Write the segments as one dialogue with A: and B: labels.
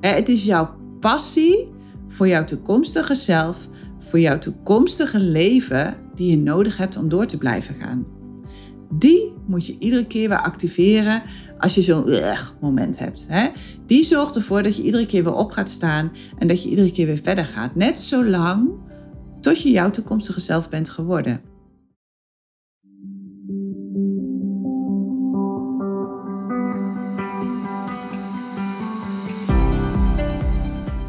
A: Het is jouw passie voor jouw toekomstige zelf, voor jouw toekomstige leven die je nodig hebt om door te blijven gaan. Die moet je iedere keer weer activeren als je zo'n moment hebt. Die zorgt ervoor dat je iedere keer weer op gaat staan en dat je iedere keer weer verder gaat. Net zolang tot je jouw toekomstige zelf bent geworden.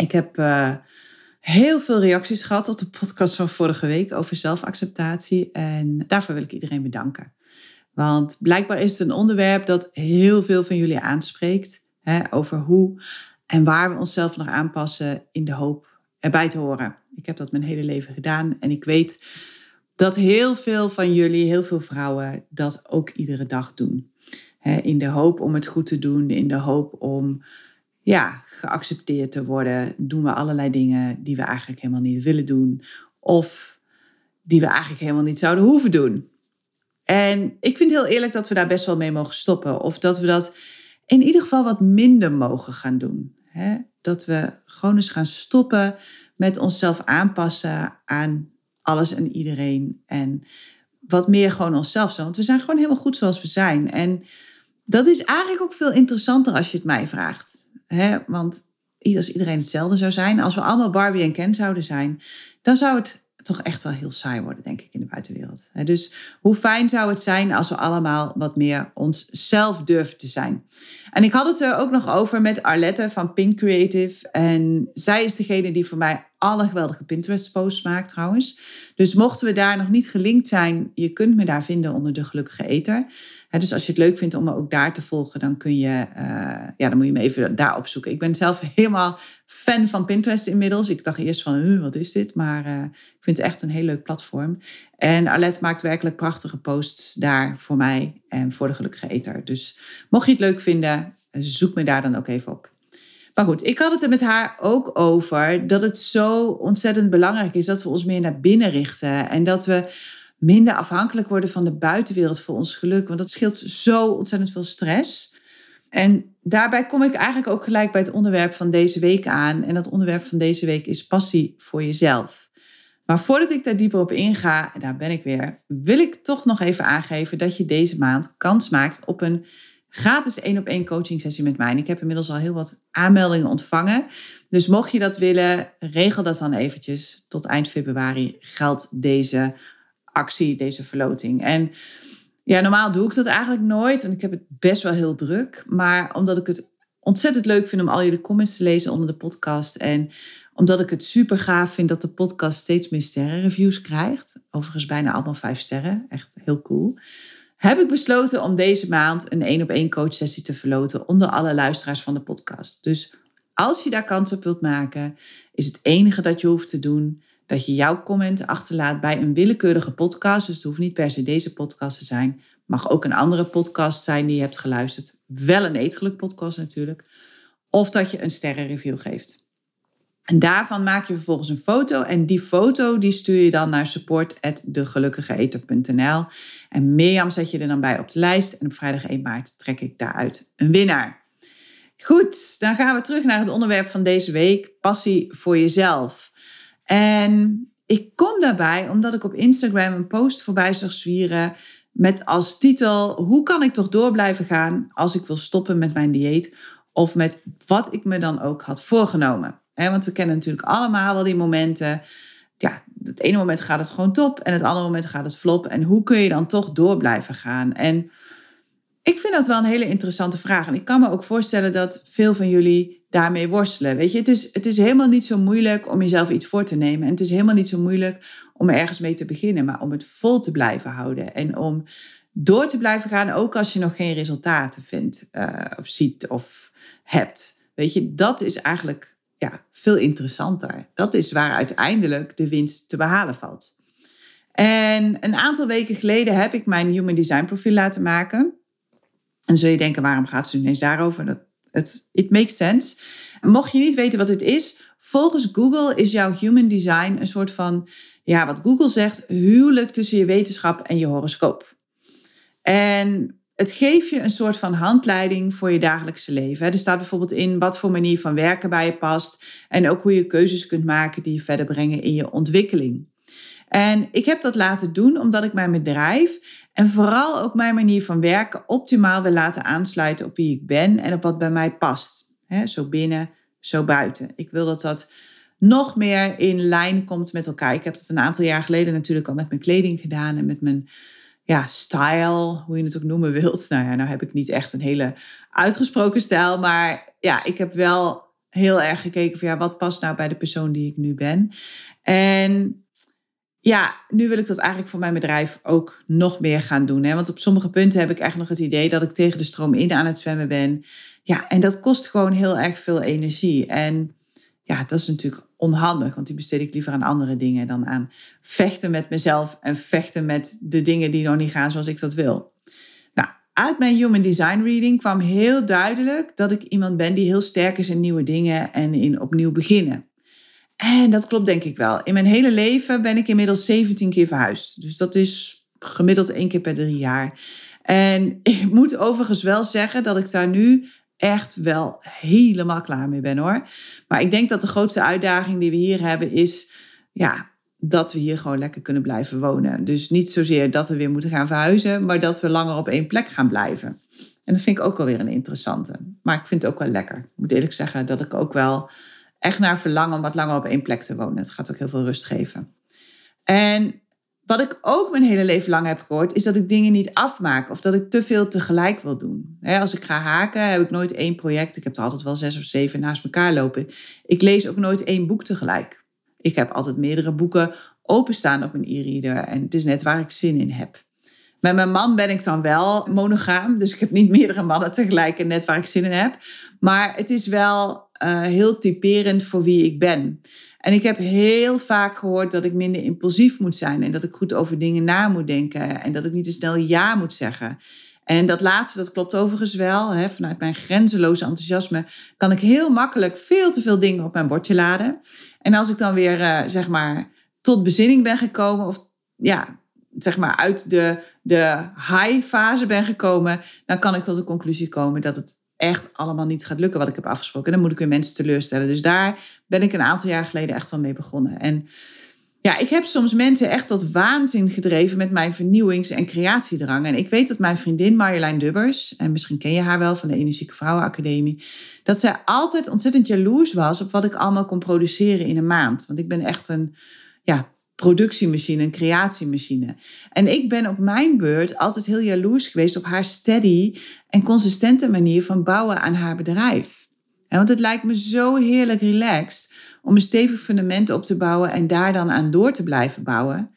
A: Ik heb uh, heel veel reacties gehad op de podcast van vorige week over zelfacceptatie. En daarvoor wil ik iedereen bedanken. Want blijkbaar is het een onderwerp dat heel veel van jullie aanspreekt. Hè, over hoe en waar we onszelf nog aanpassen in de hoop erbij te horen. Ik heb dat mijn hele leven gedaan en ik weet dat heel veel van jullie, heel veel vrouwen, dat ook iedere dag doen. in de hoop om het goed te doen, in de hoop om ja, geaccepteerd te worden, doen we allerlei dingen die we eigenlijk helemaal niet willen doen. Of die we eigenlijk helemaal niet zouden hoeven doen. En ik vind heel eerlijk dat we daar best wel mee mogen stoppen. Of dat we dat in ieder geval wat minder mogen gaan doen. Dat we gewoon eens gaan stoppen met onszelf aanpassen aan alles en iedereen. En wat meer gewoon onszelf zijn. Want we zijn gewoon helemaal goed zoals we zijn. En dat is eigenlijk ook veel interessanter als je het mij vraagt. Hè? Want als iedereen hetzelfde zou zijn, als we allemaal Barbie en Ken zouden zijn, dan zou het toch echt wel heel saai worden, denk ik, in de buitenwereld. Dus hoe fijn zou het zijn als we allemaal wat meer onszelf durven te zijn? En ik had het er ook nog over met Arlette van Pink Creative. En zij is degene die voor mij alle geweldige Pinterest-posts maakt trouwens. Dus mochten we daar nog niet gelinkt zijn, je kunt me daar vinden onder de Gelukkige Eter. dus als je het leuk vindt om me ook daar te volgen, dan kun je, uh, ja, dan moet je me even daar opzoeken. Ik ben zelf helemaal fan van Pinterest inmiddels. Ik dacht eerst van, wat is dit? Maar uh, ik vind het echt een heel leuk platform. En Arlette maakt werkelijk prachtige posts daar voor mij en voor de Gelukkige Eter. Dus mocht je het leuk vinden, zoek me daar dan ook even op. Maar goed, ik had het er met haar ook over dat het zo ontzettend belangrijk is dat we ons meer naar binnen richten. En dat we minder afhankelijk worden van de buitenwereld voor ons geluk. Want dat scheelt zo ontzettend veel stress. En daarbij kom ik eigenlijk ook gelijk bij het onderwerp van deze week aan. En dat onderwerp van deze week is passie voor jezelf. Maar voordat ik daar dieper op inga, en daar ben ik weer, wil ik toch nog even aangeven dat je deze maand kans maakt op een gratis één op één coaching sessie met mij. En ik heb inmiddels al heel wat aanmeldingen ontvangen. Dus mocht je dat willen, regel dat dan eventjes. Tot eind februari geldt deze actie, deze verloting. En ja, normaal doe ik dat eigenlijk nooit. En ik heb het best wel heel druk. Maar omdat ik het ontzettend leuk vind om al jullie comments te lezen onder de podcast. En omdat ik het super gaaf vind dat de podcast steeds meer sterrenreviews krijgt. Overigens bijna allemaal vijf sterren. Echt heel cool heb ik besloten om deze maand een één op één coachsessie te verloten onder alle luisteraars van de podcast. Dus als je daar kans op wilt maken, is het enige dat je hoeft te doen dat je jouw comment achterlaat bij een willekeurige podcast. Dus het hoeft niet per se deze podcast te zijn. Mag ook een andere podcast zijn die je hebt geluisterd. Wel een eetgeluk podcast natuurlijk. Of dat je een sterrenreview geeft. En daarvan maak je vervolgens een foto en die foto die stuur je dan naar support@degelukkigeeter.nl. En Mirjam zet je er dan bij op de lijst en op vrijdag 1 maart trek ik daaruit een winnaar. Goed, dan gaan we terug naar het onderwerp van deze week, passie voor jezelf. En ik kom daarbij omdat ik op Instagram een post voorbij zag zwieren met als titel: Hoe kan ik toch door blijven gaan als ik wil stoppen met mijn dieet? Of met wat ik me dan ook had voorgenomen want we kennen natuurlijk allemaal wel die momenten. Ja, het ene moment gaat het gewoon top en het andere moment gaat het flop. En hoe kun je dan toch door blijven gaan? En ik vind dat wel een hele interessante vraag. En ik kan me ook voorstellen dat veel van jullie daarmee worstelen. Weet je, het is, het is helemaal niet zo moeilijk om jezelf iets voor te nemen. En het is helemaal niet zo moeilijk om er ergens mee te beginnen. Maar om het vol te blijven houden. En om door te blijven gaan, ook als je nog geen resultaten vindt uh, of ziet of hebt. Weet je, dat is eigenlijk ja, veel interessanter. Dat is waar uiteindelijk de winst te behalen valt. En een aantal weken geleden heb ik mijn Human Design profiel laten maken. En zul je denken, waarom gaat ze ineens daarover? Dat, het it makes sense. Mocht je niet weten wat het is, volgens Google is jouw Human Design een soort van, ja, wat Google zegt, huwelijk tussen je wetenschap en je horoscoop. En het geeft je een soort van handleiding voor je dagelijkse leven. Er staat bijvoorbeeld in wat voor manier van werken bij je past en ook hoe je keuzes kunt maken die je verder brengen in je ontwikkeling. En ik heb dat laten doen omdat ik mijn bedrijf en vooral ook mijn manier van werken optimaal wil laten aansluiten op wie ik ben en op wat bij mij past. zo binnen, zo buiten. Ik wil dat dat nog meer in lijn komt met elkaar. Ik heb dat een aantal jaar geleden natuurlijk al met mijn kleding gedaan en met mijn ja, style, hoe je het ook noemen wilt. Nou ja, nou heb ik niet echt een hele uitgesproken stijl, maar ja, ik heb wel heel erg gekeken van ja, wat past nou bij de persoon die ik nu ben. En ja, nu wil ik dat eigenlijk voor mijn bedrijf ook nog meer gaan doen. Hè? Want op sommige punten heb ik echt nog het idee dat ik tegen de stroom in aan het zwemmen ben. Ja, en dat kost gewoon heel erg veel energie. En ja, dat is natuurlijk onhandig, want die besteed ik liever aan andere dingen dan aan vechten met mezelf en vechten met de dingen die nog niet gaan zoals ik dat wil. Nou, uit mijn Human Design Reading kwam heel duidelijk dat ik iemand ben die heel sterk is in nieuwe dingen en in opnieuw beginnen. En dat klopt denk ik wel. In mijn hele leven ben ik inmiddels 17 keer verhuisd. Dus dat is gemiddeld één keer per drie jaar. En ik moet overigens wel zeggen dat ik daar nu echt wel helemaal klaar mee ben hoor. Maar ik denk dat de grootste uitdaging die we hier hebben is, ja, dat we hier gewoon lekker kunnen blijven wonen. Dus niet zozeer dat we weer moeten gaan verhuizen, maar dat we langer op één plek gaan blijven. En dat vind ik ook wel weer een interessante. Maar ik vind het ook wel lekker. Ik moet eerlijk zeggen dat ik ook wel echt naar verlang om wat langer op één plek te wonen. Het gaat ook heel veel rust geven. En wat ik ook mijn hele leven lang heb gehoord, is dat ik dingen niet afmaak of dat ik te veel tegelijk wil doen. als ik ga haken, heb ik nooit één project. Ik heb er altijd wel zes of zeven naast elkaar lopen. Ik lees ook nooit één boek tegelijk. Ik heb altijd meerdere boeken openstaan op mijn e-reader en het is net waar ik zin in heb. Met mijn man ben ik dan wel monogaam, dus ik heb niet meerdere mannen tegelijk en net waar ik zin in heb. Maar het is wel uh, heel typerend voor wie ik ben. En ik heb heel vaak gehoord dat ik minder impulsief moet zijn en dat ik goed over dingen na moet denken en dat ik niet te snel ja moet zeggen. En dat laatste, dat klopt overigens wel. Hè. Vanuit mijn grenzeloze enthousiasme kan ik heel makkelijk veel te veel dingen op mijn bordje laden. En als ik dan weer, uh, zeg maar, tot bezinning ben gekomen, of ja, zeg maar uit de, de high fase ben gekomen, dan kan ik tot de conclusie komen dat het echt allemaal niet gaat lukken wat ik heb afgesproken. Dan moet ik weer mensen teleurstellen. Dus daar ben ik een aantal jaar geleden echt wel mee begonnen. En ja, ik heb soms mensen echt tot waanzin gedreven met mijn vernieuwings- en creatiedrang. En ik weet dat mijn vriendin Marjolein Dubbers, en misschien ken je haar wel van de Energieke Vrouwenacademie, dat zij altijd ontzettend jaloers was op wat ik allemaal kon produceren in een maand. Want ik ben echt een ja, productiemachine, een creatiemachine. En ik ben op mijn beurt altijd heel jaloers geweest op haar steady en consistente manier van bouwen aan haar bedrijf. Want het lijkt me zo heerlijk relaxed om een stevig fundament op te bouwen en daar dan aan door te blijven bouwen.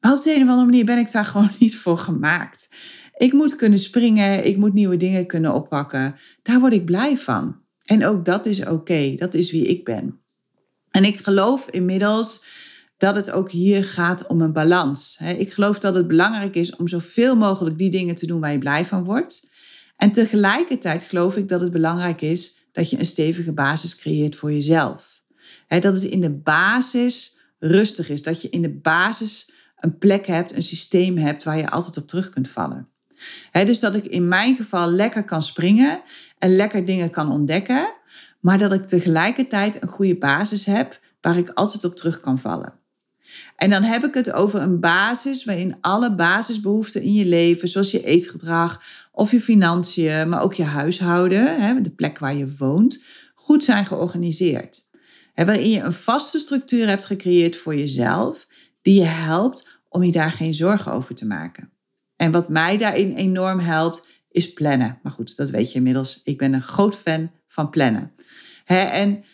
A: Maar op de een of andere manier ben ik daar gewoon niet voor gemaakt. Ik moet kunnen springen, ik moet nieuwe dingen kunnen oppakken. Daar word ik blij van. En ook dat is oké, dat is wie ik ben. En ik geloof inmiddels dat het ook hier gaat om een balans. Ik geloof dat het belangrijk is om zoveel mogelijk die dingen te doen waar je blij van wordt. En tegelijkertijd geloof ik dat het belangrijk is dat je een stevige basis creëert voor jezelf. Dat het in de basis rustig is, dat je in de basis een plek hebt, een systeem hebt waar je altijd op terug kunt vallen. dus dat ik in mijn geval lekker kan springen en lekker dingen kan ontdekken, maar dat ik tegelijkertijd een goede basis heb waar ik altijd op terug kan vallen. En dan heb ik het over een basis waarin alle basisbehoeften in je leven, zoals je eetgedrag of je financiën, maar ook je huishouden, de plek waar je woont, goed zijn georganiseerd. Waarin je een vaste structuur hebt gecreëerd voor jezelf, die je helpt om je daar geen zorgen over te maken. En wat mij daarin enorm helpt, is plannen. Maar goed, dat weet je inmiddels. Ik ben een groot fan van plannen. En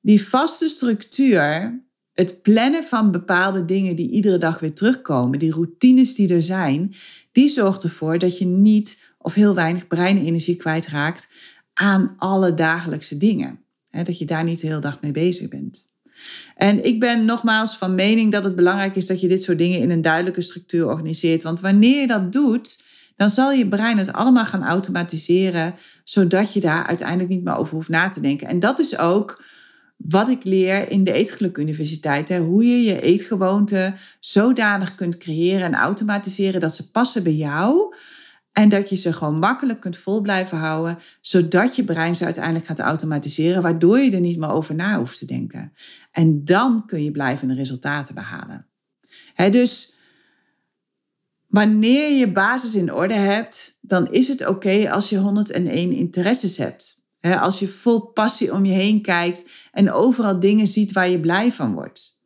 A: die vaste structuur, het plannen van bepaalde dingen die iedere dag weer terugkomen, die routines die er zijn, die zorgt ervoor dat je niet of heel weinig breinenergie kwijtraakt aan alle dagelijkse dingen. dat je daar niet de hele dag mee bezig bent. En ik ben nogmaals van mening dat het belangrijk is dat je dit soort dingen in een duidelijke structuur organiseert. Want wanneer je dat doet, dan zal je brein het allemaal gaan automatiseren, zodat je daar uiteindelijk niet meer over hoeft na te denken. En dat is ook wat ik leer in de Eetgeluk Universiteit. Hè? Hoe je je eetgewoonten zodanig kunt creëren en automatiseren dat ze passen bij jou. En dat je ze gewoon makkelijk kunt vol blijven houden, zodat je brein ze uiteindelijk gaat automatiseren, waardoor je er niet meer over na hoeft te denken. En dan kun je blijvende resultaten behalen. dus wanneer je basis in orde hebt, dan is het oké als je 101 interesses hebt. Als je vol passie om je heen kijkt en overal dingen ziet waar je blij van wordt.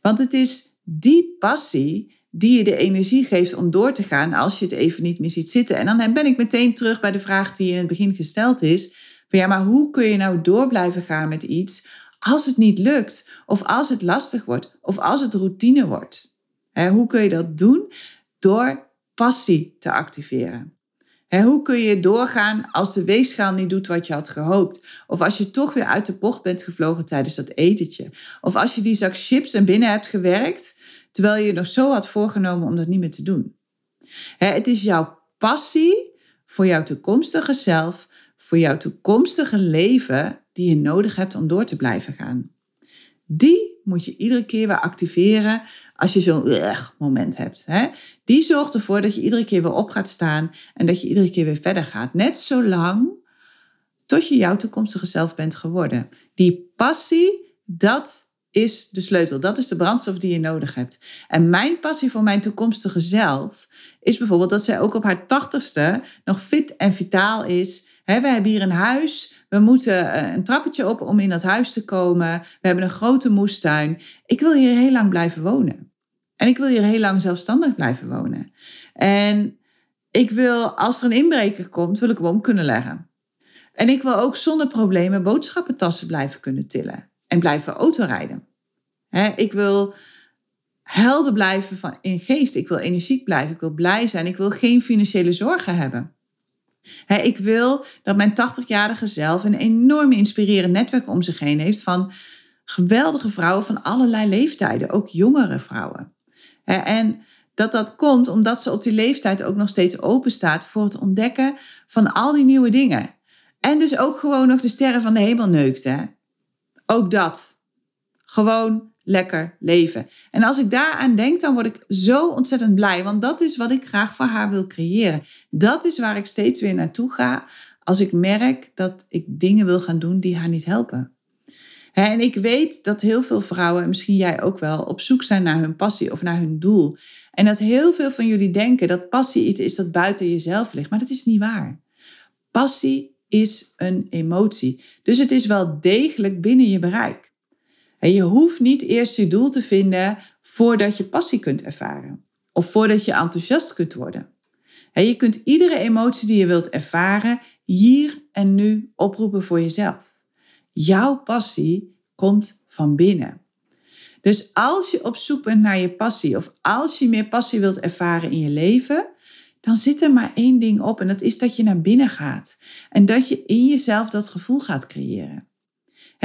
A: Want het is die passie die je de energie geeft om door te gaan als je het even niet meer ziet zitten. En dan ben ik meteen terug bij de vraag die in het begin gesteld is. Van ja, maar hoe kun je nou door blijven gaan met iets als het niet lukt? Of als het lastig wordt? Of als het routine wordt? hoe kun je dat doen? Door passie te activeren. Hoe kun je doorgaan als de weegschaal niet doet wat je had gehoopt? Of als je toch weer uit de bocht bent gevlogen tijdens dat etentje? Of als je die zak chips en binnen hebt gewerkt terwijl je nog zo had voorgenomen om dat niet meer te doen. Het is jouw passie voor jouw toekomstige zelf, voor jouw toekomstige leven die je nodig hebt om door te blijven gaan. Die moet je iedere keer weer activeren als je zo'n moment hebt. Die zorgt ervoor dat je iedere keer weer op gaat staan en dat je iedere keer weer verder gaat. Net zolang tot je jouw toekomstige zelf bent geworden. Die passie, dat is de sleutel. Dat is de brandstof die je nodig hebt. En mijn passie voor mijn toekomstige zelf is bijvoorbeeld dat zij ook op haar tachtigste nog fit en vitaal is. we hebben hier een huis. We moeten eh, een trappetje op om in dat huis te komen. We hebben een grote moestuin. Ik wil hier heel lang blijven wonen. En ik wil hier heel lang zelfstandig blijven wonen. En ik wil, als er een inbreker komt, wil ik hem om kunnen leggen. En ik wil ook zonder problemen boodschappentassen blijven kunnen tillen en blijven autorijden. Ik wil helder blijven van, in geest. Ik wil energiek blijven. Ik wil blij zijn. Ik wil geen financiële zorgen hebben. Ik wil dat mijn 80-jarige zelf een enorm inspirerend netwerk om zich heen heeft van geweldige vrouwen van allerlei leeftijden, ook jongere vrouwen. En dat dat komt omdat ze op die leeftijd ook nog steeds open staat voor het ontdekken van al die nieuwe dingen. En dus ook gewoon nog de sterren van de hemel neukt. Ook dat. Gewoon lekker leven. En als ik daaraan denk, dan word ik zo ontzettend blij. Want dat is wat ik graag voor haar wil creëren. Dat is waar ik steeds weer naartoe ga als ik merk dat ik dingen wil gaan doen die haar niet helpen. En ik weet dat heel veel vrouwen, en misschien jij ook wel, op zoek zijn naar hun passie of naar hun doel. En dat heel veel van jullie denken dat passie iets is dat buiten jezelf ligt. Maar dat is niet waar. Passie is een emotie. Dus het is wel degelijk binnen je bereik. En je hoeft niet eerst je doel te vinden voordat je passie kunt ervaren. Of voordat je enthousiast kunt worden. En je kunt iedere emotie die je wilt ervaren hier en nu oproepen voor jezelf. Jouw passie komt van binnen. Dus als je op zoek bent naar je passie of als je meer passie wilt ervaren in je leven, dan zit er maar één ding op en dat is dat je naar binnen gaat en dat je in jezelf dat gevoel gaat creëren.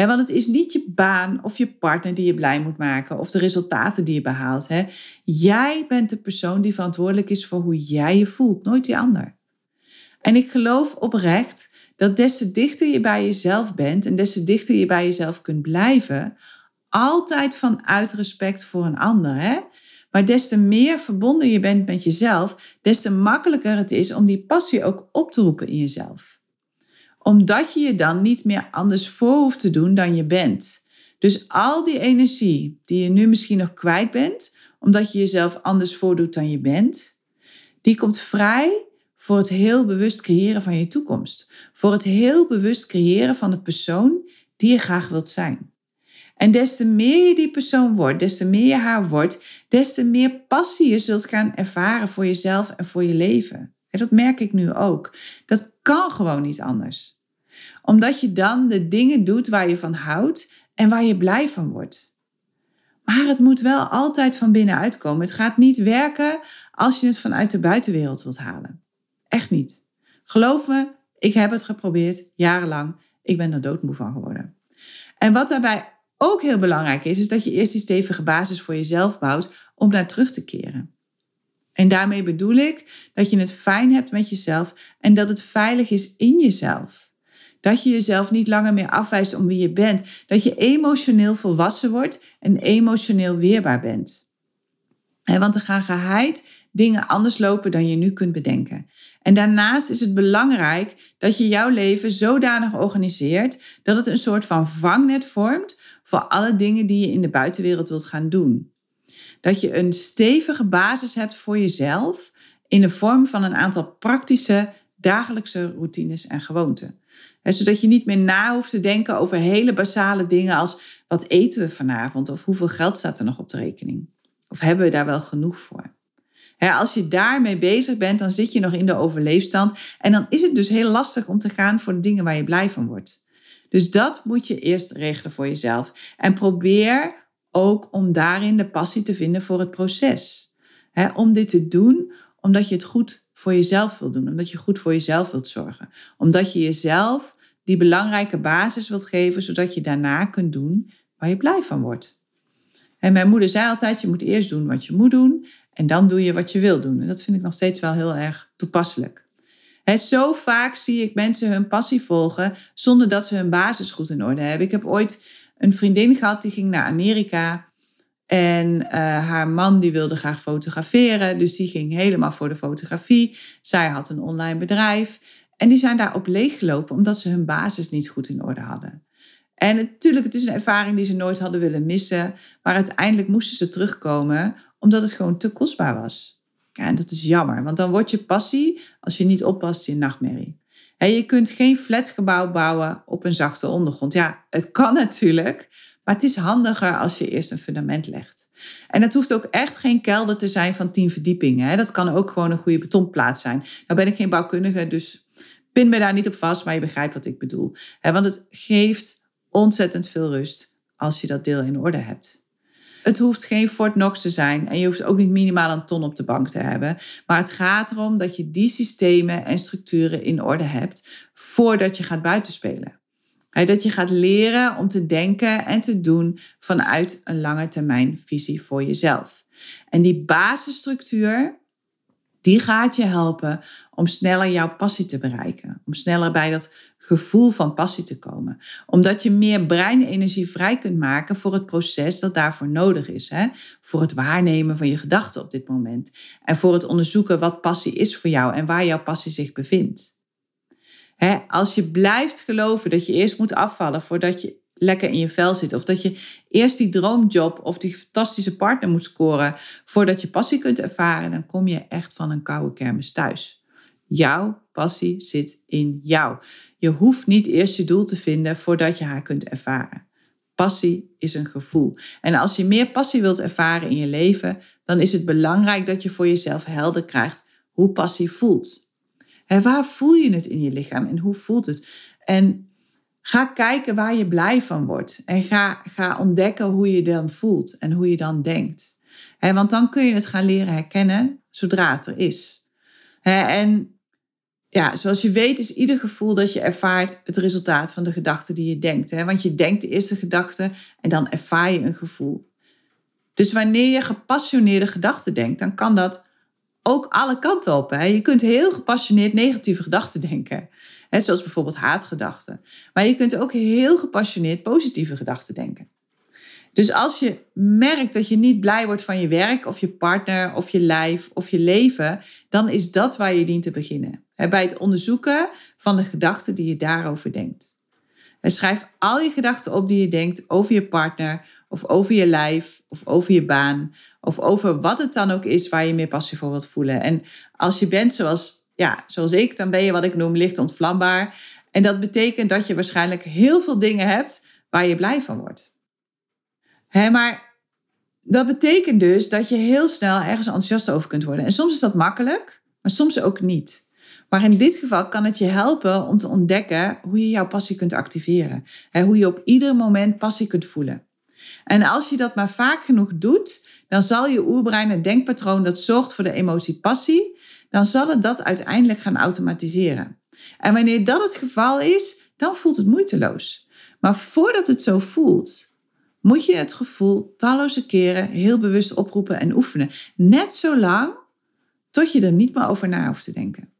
A: Want het is niet je baan of je partner die je blij moet maken of de resultaten die je behaalt. Jij bent de persoon die verantwoordelijk is voor hoe jij je voelt, nooit die ander. En ik geloof oprecht dat des te dichter je bij jezelf bent en des te dichter je bij jezelf kunt blijven, altijd vanuit respect voor een ander. Maar des te meer verbonden je bent met jezelf, des te makkelijker het is om die passie ook op te roepen in jezelf. Omdat je je dan niet meer anders voor hoeft te doen dan je bent. Dus al die energie die je nu misschien nog kwijt bent, omdat je jezelf anders voordoet dan je bent, die komt vrij voor het heel bewust creëren van je toekomst. Voor het heel bewust creëren van de persoon die je graag wilt zijn. En des te meer je die persoon wordt, des te meer je haar wordt, des te meer passie je zult gaan ervaren voor jezelf en voor je leven. En dat merk ik nu ook. Dat kan gewoon niet anders. Omdat je dan de dingen doet waar je van houdt en waar je blij van wordt. Maar het moet wel altijd van binnenuit komen. Het gaat niet werken als je het vanuit de buitenwereld wilt halen. Echt niet. Geloof me, Ik heb het geprobeerd, jarenlang. Ik ben er doodmoe van geworden. En wat daarbij ook heel belangrijk is, is dat je eerst die stevige basis voor jezelf bouwt om naar terug te keren. En daarmee bedoel ik dat je het fijn hebt met jezelf en dat het veilig is in jezelf. Dat je jezelf niet langer meer afwijst om wie je bent. Dat je emotioneel volwassen wordt en emotioneel weerbaar bent. Want er gaan geheid dingen anders lopen dan je nu kunt bedenken. En daarnaast is het belangrijk dat je jouw leven zodanig organiseert dat het een soort van vangnet vormt voor alle dingen die je in de buitenwereld wilt gaan doen. Dat je een stevige basis hebt voor jezelf in de vorm van een aantal praktische dagelijkse routines en gewoonten. zodat je niet meer na hoeft te denken over hele basale dingen als wat eten we vanavond of hoeveel geld staat er nog op de rekening. Of hebben we daar wel genoeg voor? als je daarmee bezig bent, dan zit je nog in de overleefstand. En dan is het dus heel lastig om te gaan voor de dingen waar je blij van wordt. Dus dat moet je eerst regelen voor jezelf. En probeer ook om daarin de passie te vinden voor het proces. om dit te doen omdat je het goed voor jezelf wil doen. Omdat je goed voor jezelf wilt zorgen. Omdat je jezelf die belangrijke basis wilt geven, zodat je daarna kunt doen waar je blij van wordt. En mijn moeder zei altijd: je moet eerst doen wat je moet doen en dan doe je wat je wil doen. En dat vind ik nog steeds wel heel erg toepasselijk. He, zo vaak zie ik mensen hun passie volgen zonder dat ze hun basis goed in orde hebben. Ik heb ooit een vriendin gehad die ging naar Amerika. En uh, haar man die wilde graag fotograferen. Dus die ging helemaal voor de fotografie. Zij had een online bedrijf. En die zijn daarop leeggelopen omdat ze hun basis niet goed in orde hadden. En natuurlijk, het is een ervaring die ze nooit hadden willen missen. Maar uiteindelijk moesten ze terugkomen omdat het gewoon te kostbaar was. Ja, en dat is jammer, want dan wordt je passie, als je niet oppast, je nachtmerrie. En je kunt geen flatgebouw bouwen op een zachte ondergrond. Ja, het kan natuurlijk, maar het is handiger als je eerst een fundament legt. En het hoeft ook echt geen kelder te zijn van tien verdiepingen. Dat kan ook gewoon een goede betonplaat zijn. Nou ben ik geen bouwkundige, dus pin me daar niet op vast, maar je begrijpt wat ik bedoel. Want het geeft ontzettend veel rust als je dat deel in orde hebt. Het hoeft geen Fort Knox te zijn en je hoeft ook niet minimaal een ton op de bank te hebben. Maar het gaat erom dat je die systemen en structuren in orde hebt voordat je gaat buitenspelen. Dat je gaat leren om te denken en te doen vanuit een lange termijn visie voor jezelf. En die basisstructuur, die gaat je helpen om sneller jouw passie te bereiken. Om sneller bij dat gevoel van passie te komen. Omdat je meer breinenergie vrij kunt maken voor het proces dat daarvoor nodig is. Hè? Voor het waarnemen van je gedachten op dit moment. En voor het onderzoeken wat passie is voor jou en waar jouw passie zich bevindt. Als je blijft geloven dat je eerst moet afvallen voordat je lekker in je vel zit. Of dat je eerst die droomjob of die fantastische partner moet scoren voordat je passie kunt ervaren, dan kom je echt van een koude kermis thuis. Jouw passie zit in jou. Je hoeft niet eerst je doel te vinden voordat je haar kunt ervaren. Passie is een gevoel. En als je meer passie wilt ervaren in je leven, dan is het belangrijk dat je voor jezelf helder krijgt hoe passie voelt. Waar voel je het in je lichaam en hoe voelt het? En ga kijken waar je blij van wordt. En ga, ga ontdekken hoe je dan voelt en hoe je dan denkt. want dan kun je het gaan leren herkennen zodra het er is. En ja, zoals je weet is ieder gevoel dat je ervaart het resultaat van de gedachten die je denkt. Hè? Want je denkt de eerste gedachte en dan ervaar je een gevoel. Dus wanneer je gepassioneerde gedachten denkt, dan kan dat ook alle kanten op. Hè? Je kunt heel gepassioneerd negatieve gedachten denken. Hè? Zoals bijvoorbeeld haatgedachten. Maar je kunt ook heel gepassioneerd positieve gedachten denken. Dus als je merkt dat je niet blij wordt van je werk of je partner of je lijf of je leven, dan is dat waar je dient te beginnen. Bij het onderzoeken van de gedachten die je daarover denkt. En schrijf al je gedachten op die je denkt over je partner of over je lijf of over je baan of over wat het dan ook is waar je meer passie voor wilt voelen. En als je bent zoals, ja, zoals ik, dan ben je wat ik noem licht ontvlambaar. En dat betekent dat je waarschijnlijk heel veel dingen hebt waar je blij van wordt. Hè, maar dat betekent dus dat je heel snel ergens enthousiast over kunt worden. En soms is dat makkelijk, maar soms ook niet. Maar in dit geval kan het je helpen om te ontdekken hoe je jouw passie kunt activeren. Hoe je op ieder moment passie kunt voelen. En als je dat maar vaak genoeg doet, dan zal je oerbrein het denkpatroon dat zorgt voor de emotie passie, dan zal het dat uiteindelijk gaan automatiseren. En wanneer dat het geval is, dan voelt het moeiteloos. Maar voordat het zo voelt, moet je het gevoel talloze keren heel bewust oproepen en oefenen. Net zo lang tot je er niet meer over na hoeft te denken.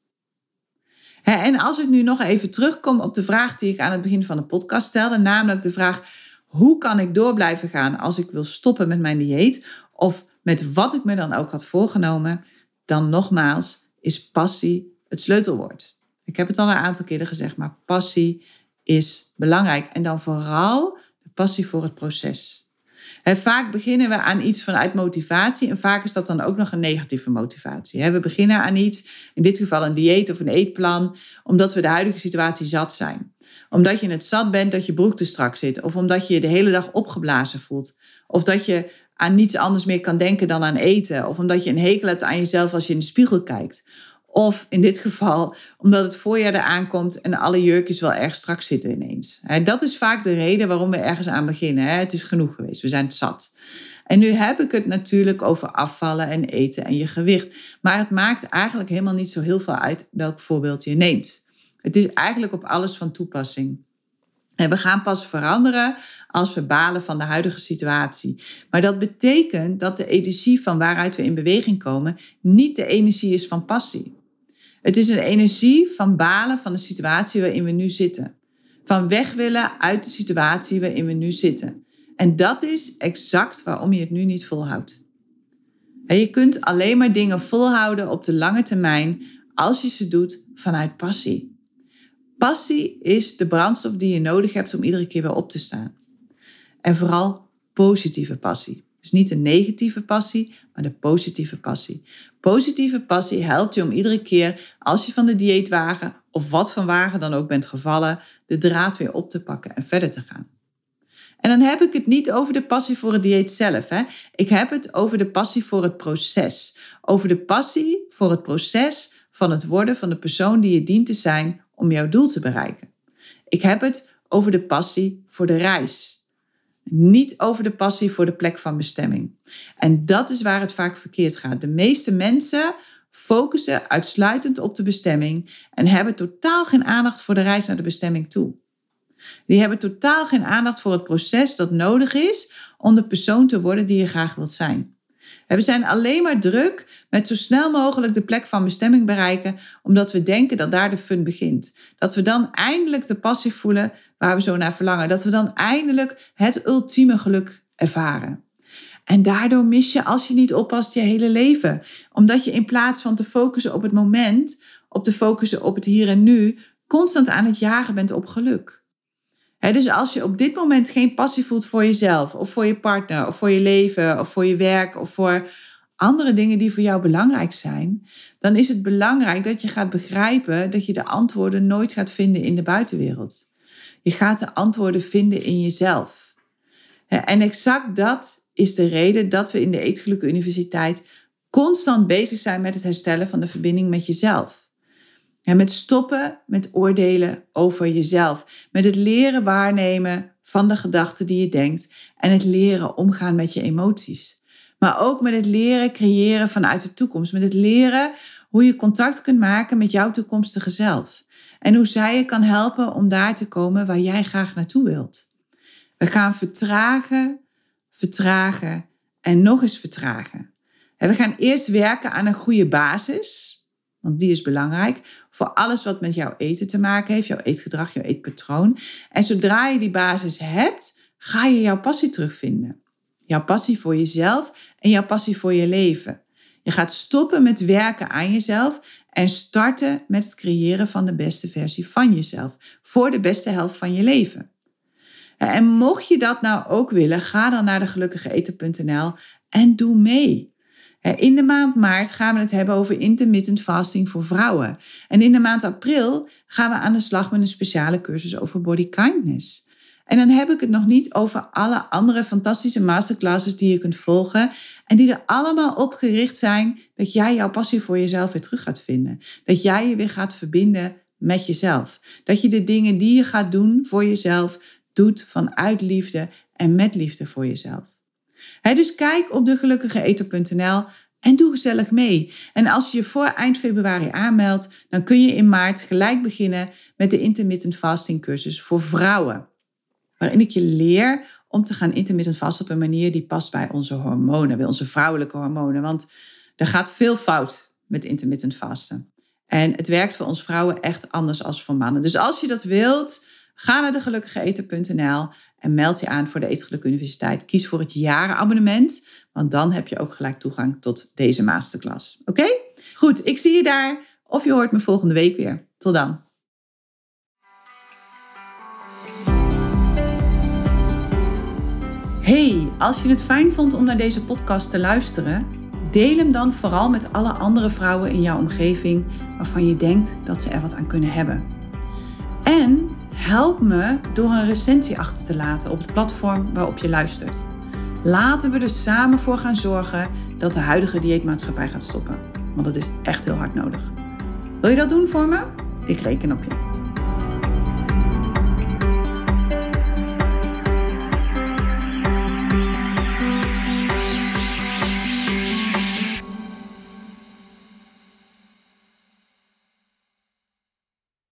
A: En als ik nu nog even terugkom op de vraag die ik aan het begin van de podcast stelde, namelijk de vraag: hoe kan ik door blijven gaan als ik wil stoppen met mijn dieet? Of met wat ik me dan ook had voorgenomen, dan nogmaals is passie het sleutelwoord. Ik heb het al een aantal keren gezegd, maar passie is belangrijk. En dan vooral de passie voor het proces. Vaak beginnen we aan iets vanuit motivatie en vaak is dat dan ook nog een negatieve motivatie. We beginnen aan iets, in dit geval een dieet of een eetplan, omdat we de huidige situatie zat zijn. Omdat je het zat bent dat je broek te strak zit, of omdat je je de hele dag opgeblazen voelt, of dat je aan niets anders meer kan denken dan aan eten, of omdat je een hekel hebt aan jezelf als je in de spiegel kijkt. Of in dit geval omdat het voorjaar eraan komt en alle jurkjes wel erg strak zitten ineens. Dat is vaak de reden waarom we ergens aan beginnen. Het is genoeg geweest, we zijn het zat. En nu heb ik het natuurlijk over afvallen en eten en je gewicht. Maar het maakt eigenlijk helemaal niet zo heel veel uit welk voorbeeld je neemt. Het is eigenlijk op alles van toepassing. En we gaan pas veranderen als we balen van de huidige situatie. Maar dat betekent dat de energie van waaruit we in beweging komen niet de energie is van passie. Het is een energie van balen van de situatie waarin we nu zitten. Van weg willen uit de situatie waarin we nu zitten. En dat is exact waarom je het nu niet volhoudt. En je kunt alleen maar dingen volhouden op de lange termijn als je ze doet vanuit passie. Passie is de brandstof die je nodig hebt om iedere keer weer op te staan. En vooral positieve passie. Dus niet de negatieve passie, maar de positieve passie. Positieve passie helpt je om iedere keer, als je van de dieetwagen of wat van wagen dan ook bent gevallen, de draad weer op te pakken en verder te gaan. En dan heb ik het niet over de passie voor het dieet zelf. Hè. Ik heb het over de passie voor het proces. Over de passie voor het proces van het worden van de persoon die je dient te zijn om jouw doel te bereiken. Ik heb het over de passie voor de reis. Niet over de passie voor de plek van bestemming. En dat is waar het vaak verkeerd gaat. De meeste mensen focussen uitsluitend op de bestemming en hebben totaal geen aandacht voor de reis naar de bestemming toe. Die hebben totaal geen aandacht voor het proces dat nodig is om de persoon te worden die je graag wilt zijn. We zijn alleen maar druk met zo snel mogelijk de plek van bestemming bereiken, omdat we denken dat daar de fun begint. Dat we dan eindelijk de passie voelen waar we zo naar verlangen. Dat we dan eindelijk het ultieme geluk ervaren. En daardoor mis je, als je niet oppast, je hele leven. Omdat je in plaats van te focussen op het moment, op te focussen op het hier en nu, constant aan het jagen bent op geluk dus als je op dit moment geen passie voelt voor jezelf, of voor je partner, of voor je leven, of voor je werk, of voor andere dingen die voor jou belangrijk zijn, dan is het belangrijk dat je gaat begrijpen dat je de antwoorden nooit gaat vinden in de buitenwereld. Je gaat de antwoorden vinden in jezelf. En exact dat is de reden dat we in de Eetgelukken Universiteit constant bezig zijn met het herstellen van de verbinding met jezelf. En met stoppen met oordelen over jezelf. Met het leren waarnemen van de gedachten die je denkt. En het leren omgaan met je emoties. Maar ook met het leren creëren vanuit de toekomst. Met het leren hoe je contact kunt maken met jouw toekomstige zelf. En hoe zij je kan helpen om daar te komen waar jij graag naartoe wilt. We gaan vertragen, vertragen en nog eens vertragen. En we gaan eerst werken aan een goede basis want die is belangrijk voor alles wat met jouw eten te maken heeft, jouw eetgedrag, jouw eetpatroon. En zodra je die basis hebt, ga je jouw passie terugvinden. Jouw passie voor jezelf en jouw passie voor je leven. Je gaat stoppen met werken aan jezelf en starten met het creëren van de beste versie van jezelf. Voor de beste helft van je leven. En mocht je dat nou ook willen, ga dan naar de en doe mee. In de maand maart gaan we het hebben over intermittent fasting voor vrouwen. En in de maand april gaan we aan de slag met een speciale cursus over body kindness. En dan heb ik het nog niet over alle andere fantastische masterclasses die je kunt volgen. En die er allemaal op gericht zijn dat jij jouw passie voor jezelf weer terug gaat vinden. Dat jij je weer gaat verbinden met jezelf. Dat je de dingen die je gaat doen voor jezelf doet vanuit liefde en met liefde voor jezelf dus kijk op degelukkigeeter.nl En doe gezellig mee. En als je je voor eind februari aanmeldt, dan kun je in maart gelijk beginnen met de intermittent fasting cursus voor vrouwen. Waarin ik je leer om te gaan intermittent vasten op een manier die past bij onze hormonen, bij onze vrouwelijke hormonen. Want er gaat veel fout met intermittent vasten. En het werkt voor ons vrouwen echt anders als voor mannen. Dus als je dat wilt, ga naar degelukkigeeten.nl en meld je aan voor de Eetgeluk Universiteit. Kies voor het jarenabonnement, want dan heb je ook gelijk toegang tot deze masterclass. Oké? Goed, ik zie je daar of je hoort me volgende week weer. Tot dan. Hey, als je het fijn vond om naar deze podcast te luisteren, deel hem dan vooral met alle andere vrouwen in jouw omgeving waarvan je denkt dat ze er wat aan kunnen hebben. En help me door een recensie achter te laten op het platform waarop je luistert. Laten we er samen voor gaan zorgen dat de huidige dieetmaatschappij gaat stoppen. Want dat is echt heel hard nodig. Wil je dat doen voor me? Ik reken op je.